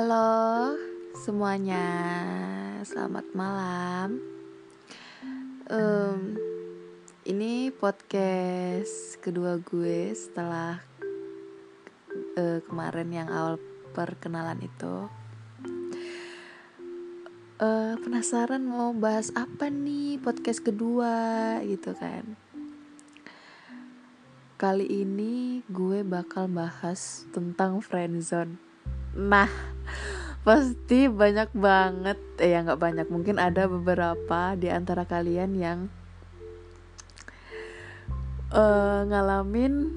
Halo semuanya, selamat malam. Um, ini podcast kedua gue setelah uh, kemarin yang awal perkenalan itu. Uh, penasaran mau bahas apa nih podcast kedua gitu kan? Kali ini gue bakal bahas tentang friendzone Nah, pasti banyak banget, eh ya nggak banyak, mungkin ada beberapa di antara kalian yang uh, ngalamin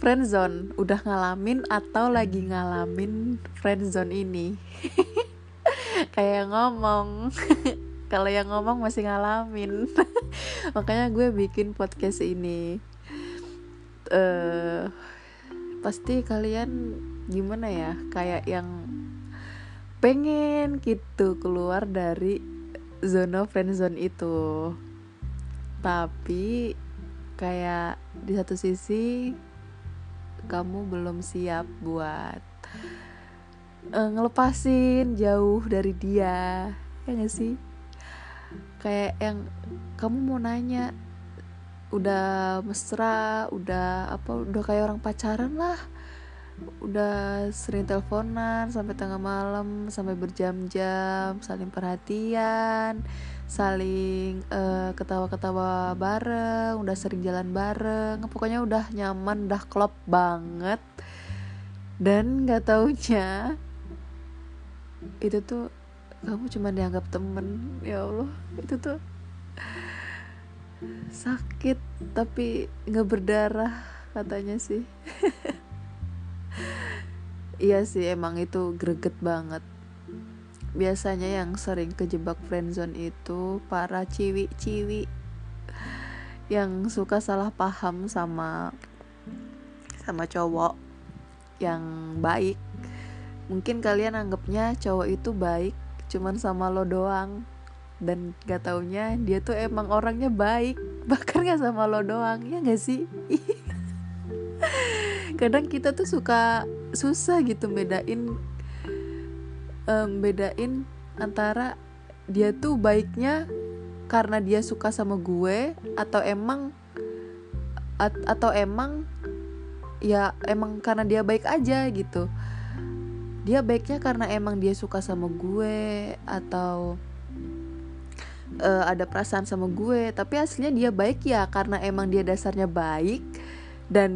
friendzone, udah ngalamin atau lagi ngalamin friendzone ini. Kayak ngomong, kalau yang ngomong masih ngalamin, makanya gue bikin podcast ini. Uh, pasti kalian gimana ya kayak yang pengen gitu keluar dari zona friendzone itu. Tapi kayak di satu sisi kamu belum siap buat uh, ngelepasin jauh dari dia ya gak sih? Kayak yang kamu mau nanya udah mesra udah apa udah kayak orang pacaran lah udah sering teleponan sampai tengah malam sampai berjam-jam saling perhatian saling uh, ketawa-ketawa bareng udah sering jalan bareng. Pokoknya udah nyaman udah klop banget. Dan nggak taunya itu tuh kamu cuma dianggap temen. Ya Allah itu tuh sakit tapi nggak berdarah katanya sih iya sih emang itu greget banget. Biasanya yang sering kejebak friendzone itu para ciwi-ciwi yang suka salah paham sama sama cowok yang baik. Mungkin kalian anggapnya cowok itu baik cuman sama lo doang. Dan gak taunya dia tuh emang orangnya baik bahkan gak sama lo doang ya gak sih kadang kita tuh suka susah gitu bedain um, bedain antara dia tuh baiknya karena dia suka sama gue atau emang at, atau emang ya emang karena dia baik aja gitu. Dia baiknya karena emang dia suka sama gue atau uh, ada perasaan sama gue tapi aslinya dia baik ya karena emang dia dasarnya baik dan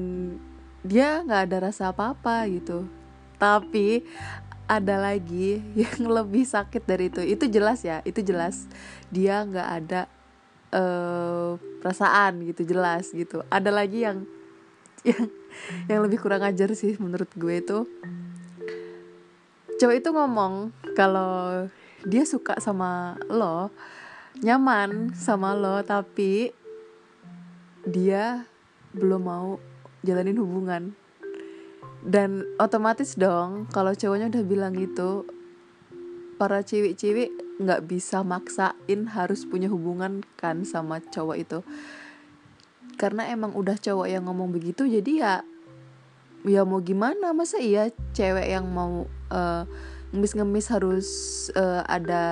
dia nggak ada rasa apa-apa gitu. Tapi ada lagi yang lebih sakit dari itu. Itu jelas ya itu jelas. Dia nggak ada uh, perasaan gitu jelas gitu. Ada lagi yang yang yang lebih kurang ajar sih menurut gue itu. Cowok itu ngomong kalau dia suka sama lo nyaman sama lo tapi dia belum mau jalanin hubungan. Dan otomatis dong kalau cowoknya udah bilang gitu para cewek-cewek nggak bisa maksain harus punya hubungan kan sama cowok itu. Karena emang udah cowok yang ngomong begitu jadi ya ya mau gimana? Masa iya cewek yang mau uh, ngemis-ngemis harus uh, ada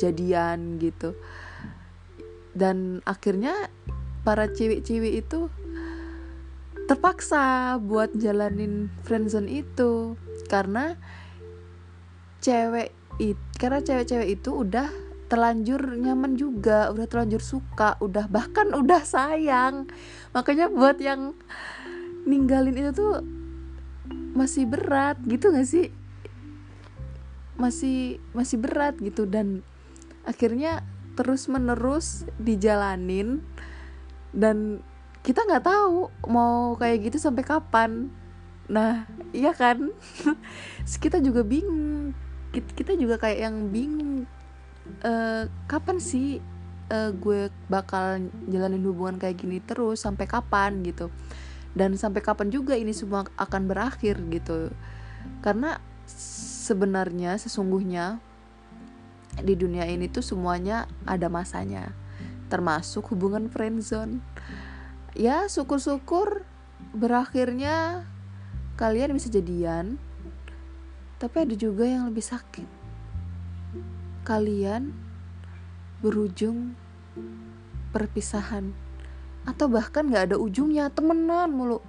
jadian gitu? Dan akhirnya para cewek-cewek itu terpaksa buat jalanin friendzone itu. Karena cewek it karena cewek-cewek itu udah terlanjur nyaman juga udah terlanjur suka udah bahkan udah sayang. Makanya buat yang ninggalin itu tuh masih berat gitu gak sih? Masih masih berat gitu. Dan akhirnya terus menerus dijalanin dan kita nggak tahu mau kayak gitu sampai kapan. Nah iya kan? Kita juga bingung. Kita juga kayak yang bingung uh, kapan sih uh, gue bakal jalanin hubungan kayak gini terus? Sampai kapan gitu? Dan sampai kapan juga ini semua akan berakhir gitu. Karena sebenarnya sesungguhnya di dunia ini tuh semuanya ada masanya. Termasuk hubungan friendzone ya syukur-syukur berakhirnya kalian bisa jadian. Tapi ada juga yang lebih sakit. Kalian berujung perpisahan. Atau bahkan gak ada ujungnya temenan mulu.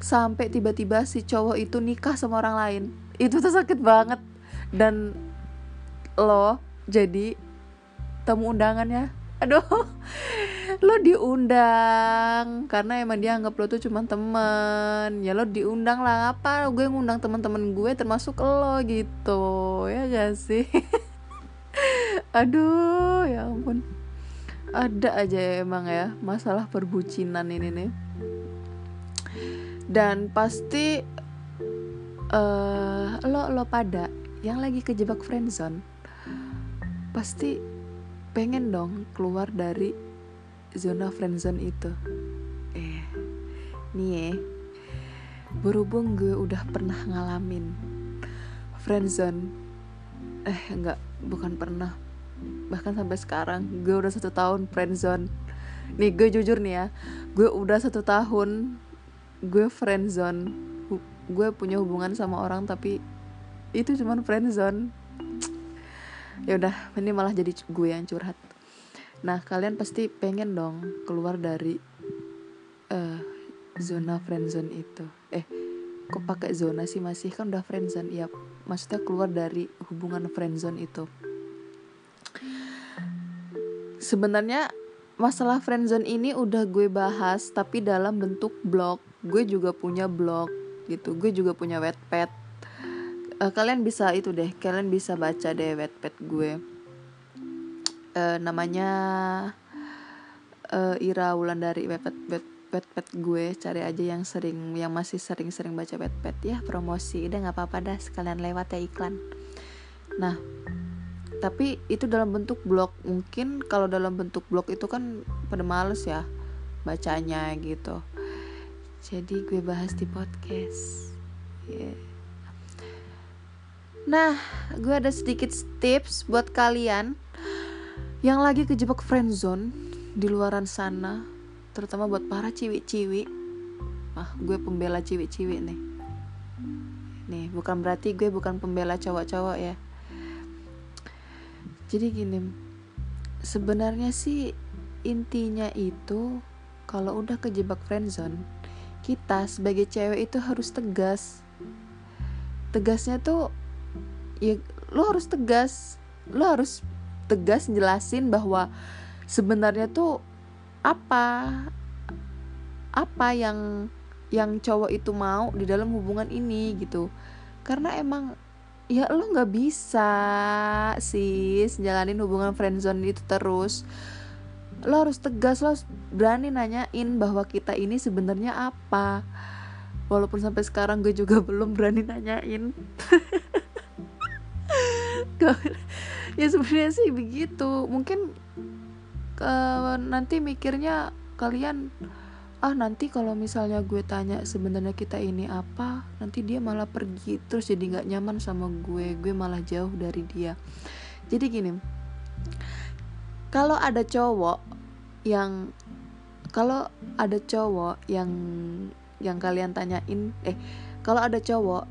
Sampai tiba-tiba si cowok itu nikah sama orang lain. Itu tuh sakit banget. Dan lo jadi tamu undangannya. Aduh lo diundang? Karena emang dia anggap lo tuh cuma temen. Ya lo diundang lah apa? Gue ngundang teman-teman gue termasuk lo gitu. Ya gak sih? Aduh ya ampun. Ada aja emang ya masalah perbucinan ini nih. Dan pasti uh, lo lo pada yang lagi kejebak friendzone pasti pengen dong keluar dari zona friendzone itu. Eh nih ya. Berhubung gue udah pernah ngalamin friendzone eh enggak bukan pernah. Bahkan sampai sekarang gue udah satu tahun friendzone nih gue jujur nih ya gue udah satu tahun gue friendzone gue punya hubungan sama orang tapi itu cuman friendzone ya udah ini malah jadi gue yang curhat nah kalian pasti pengen dong keluar dari uh, zona friendzone itu. Eh kok pakai zona sih masih kan udah friendzone ya maksudnya keluar dari hubungan friendzone itu. Sebenarnya masalah friendzone ini udah gue bahas tapi dalam bentuk blog. Gue juga punya blog gitu. Gue juga punya wetpad. Uh, kalian bisa itu deh. Kalian bisa baca deh wetpad gue uh, namanya uh, Ira Wulandari wetpad wet, wetpad gue. Cari aja yang sering yang masih sering-sering baca wetpad ya. Promosi. Udah nggak apa-apa dah sekalian lewat ya iklan. Nah tapi itu dalam bentuk blog. Mungkin kalau dalam bentuk blog itu kan pada males ya bacanya gitu. Jadi gue bahas di podcast. Yeah. nah gue ada sedikit tips buat kalian yang lagi kejebak friendzone di luaran sana terutama buat para ciwi-ciwi. Ah gue pembela ciwi-ciwi nih. Nih bukan berarti gue bukan pembela cowok-cowok ya. Jadi gini sebenarnya sih intinya itu kalau udah kejebak friendzone kita sebagai cewek itu harus tegas. Tegasnya tuh ya lo harus tegas. Lo harus tegas jelasin bahwa sebenarnya tuh apa apa yang yang cowok itu mau di dalam hubungan ini gitu. Karena emang ya lo nggak bisa sis jalanin hubungan friendzone itu terus. Lo harus tegas lo berani nanyain bahwa kita ini sebenarnya apa. Walaupun sampai sekarang gue juga belum berani nanyain ya sebenarnya sih begitu. Mungkin uh, nanti mikirnya kalian ah nanti kalau misalnya gue tanya sebenarnya kita ini apa nanti dia malah pergi terus jadi nggak nyaman sama gue gue malah jauh dari dia. Jadi gini kalau ada cowok yang kalau ada cowok yang yang kalian tanyain eh kalau ada cowok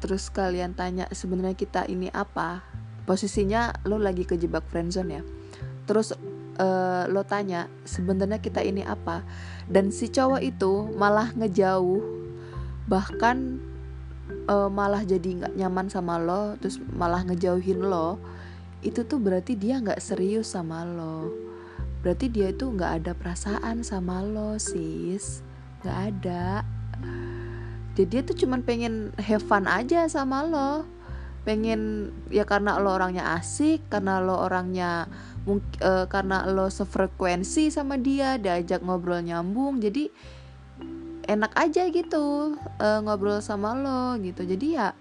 terus kalian tanya sebenarnya kita ini apa posisinya lo lagi kejebak friendzone ya. Terus uh, lo tanya sebenarnya kita ini apa? Dan si cowok itu malah ngejauh bahkan uh, malah jadi nggak nyaman sama lo terus malah ngejauhin lo. Itu tuh berarti dia nggak serius sama lo. Berarti dia itu nggak ada perasaan sama lo sis. Nggak ada. Jadi dia tuh cuman pengen have fun aja sama lo pengen ya karena lo orangnya asik karena lo orangnya uh, karena lo sefrekuensi sama dia diajak ngobrol nyambung jadi enak aja gitu uh, ngobrol sama lo gitu. Jadi ya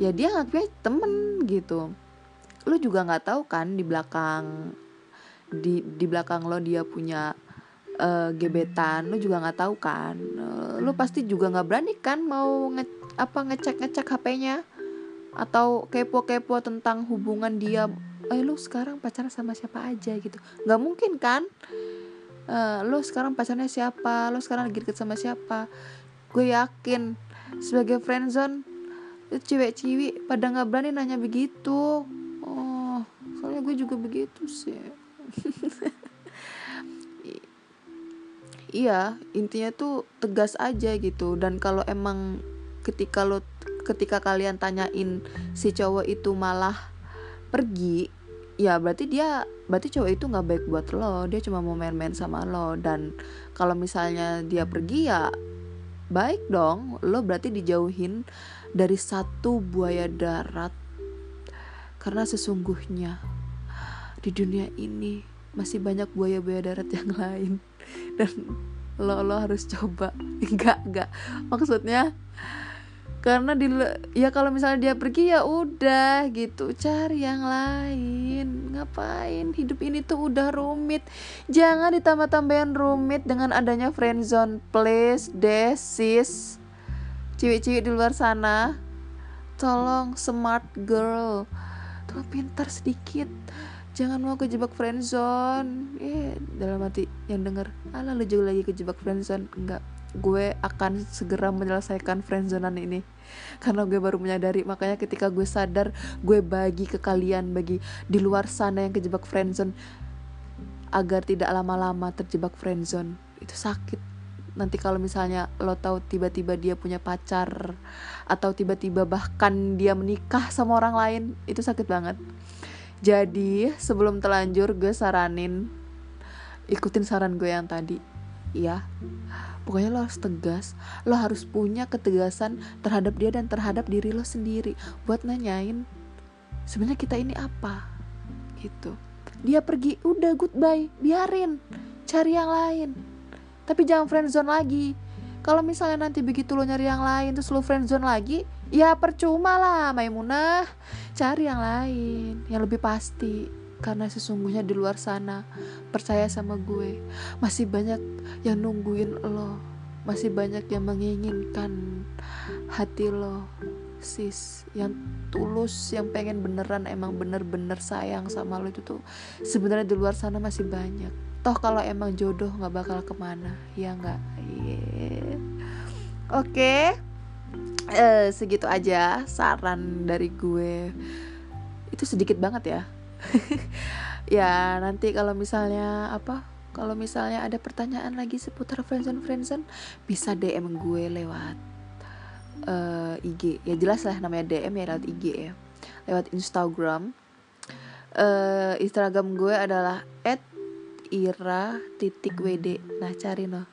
ya dia nganggapnya temen gitu. Lo juga nggak tahu kan di belakang di di belakang lo dia punya uh, gebetan lo juga nggak tahu kan. Uh, lo pasti juga nggak berani kan mau nge apa ngecek ngecek hpnya atau kepo kepo tentang hubungan dia. Eh lo sekarang pacaran sama siapa aja gitu. Nggak mungkin kan? Uh, lo sekarang pacarnya siapa? Lo sekarang lagi deket sama siapa? Gue yakin sebagai friendzone cewek-cewek pada nggak berani nanya begitu. Oh soalnya gue juga begitu sih. Iya intinya tuh tegas aja gitu. Dan kalau emang ketika lo ketika kalian tanyain si cowok itu malah pergi ya berarti dia berarti cowok itu nggak baik buat lo. Dia cuma mau main-main sama lo. Dan kalau misalnya dia pergi ya baik dong. Lo berarti dijauhin dari satu buaya darat. Karena sesungguhnya di dunia ini masih banyak buaya-buaya darat yang lain. Dan lo lo harus coba. Enggak enggak maksudnya karena di ya kalau misalnya dia pergi ya udah gitu. Cari yang lain. Ngapain? Hidup ini tuh udah rumit. Jangan ditambah-tambahin rumit dengan adanya friendzone please desis cewek-cewek di luar sana tolong smart girl. Tolong pintar sedikit. Jangan mau kejebak friendzone eh dalam hati yang denger ala lu juga lagi kejebak friendzone enggak gue akan segera menyelesaikan friendzonean ini. Karena gue baru menyadari makanya ketika gue sadar gue bagi ke kalian bagi di luar sana yang kejebak friendzone agar tidak lama-lama terjebak friendzone. Itu sakit. Nanti kalau misalnya lo tahu tiba-tiba dia punya pacar atau tiba-tiba bahkan dia menikah sama orang lain itu sakit banget. Jadi sebelum terlanjur gue saranin ikutin saran gue yang tadi ya pokoknya lo harus tegas. Lo harus punya ketegasan terhadap dia dan terhadap diri lo sendiri buat nanyain sebenarnya kita ini apa? Gitu. Dia pergi udah goodbye biarin. Cari yang lain. Tapi jangan friendzone lagi. Kalau misalnya nanti begitu lo nyari yang lain terus lo friendzone lagi ya percuma lah Maimunah. Cari yang lain yang lebih pasti karena sesungguhnya di luar sana percaya sama gue. Masih banyak yang nungguin lo. Masih banyak yang menginginkan hati lo sis. Yang tulus yang pengen beneran emang bener-bener sayang sama lo itu tuh sebenarnya di luar sana masih banyak. Toh kalau emang jodoh nggak bakal ke mana ya nggak? Yeah. oke. Okay uh, segitu aja saran dari gue. Itu sedikit banget ya ya nanti kalau misalnya apa kalau misalnya ada pertanyaan lagi seputar friendzone friendzone bisa DM gue lewat uh, eh, IG ya jelas lah namanya DM ya lewat IG ya. Lewat Instagram. Uh, Instagram gue adalah @ira titik wd nah cari no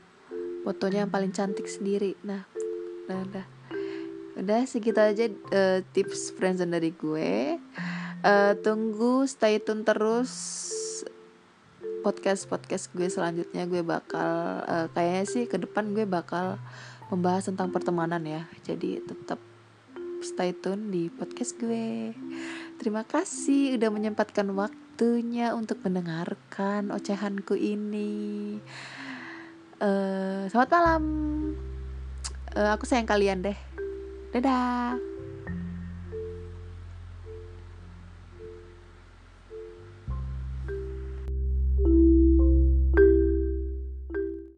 fotonya yang paling cantik sendiri. Nah nah udah. Udah segitu aja uh, tips friendzone dari gue uh, tunggu stay tune terus. Podcast podcast gue selanjutnya gue bakal uh, kayaknya sih ke depan gue bakal membahas tentang pertemanan ya. Jadi tetap stay tune di podcast gue. Terima kasih udah menyempatkan waktunya untuk mendengarkan ocehanku ini. Uh, selamat malam. Uh, aku sayang kalian deh. Dadah.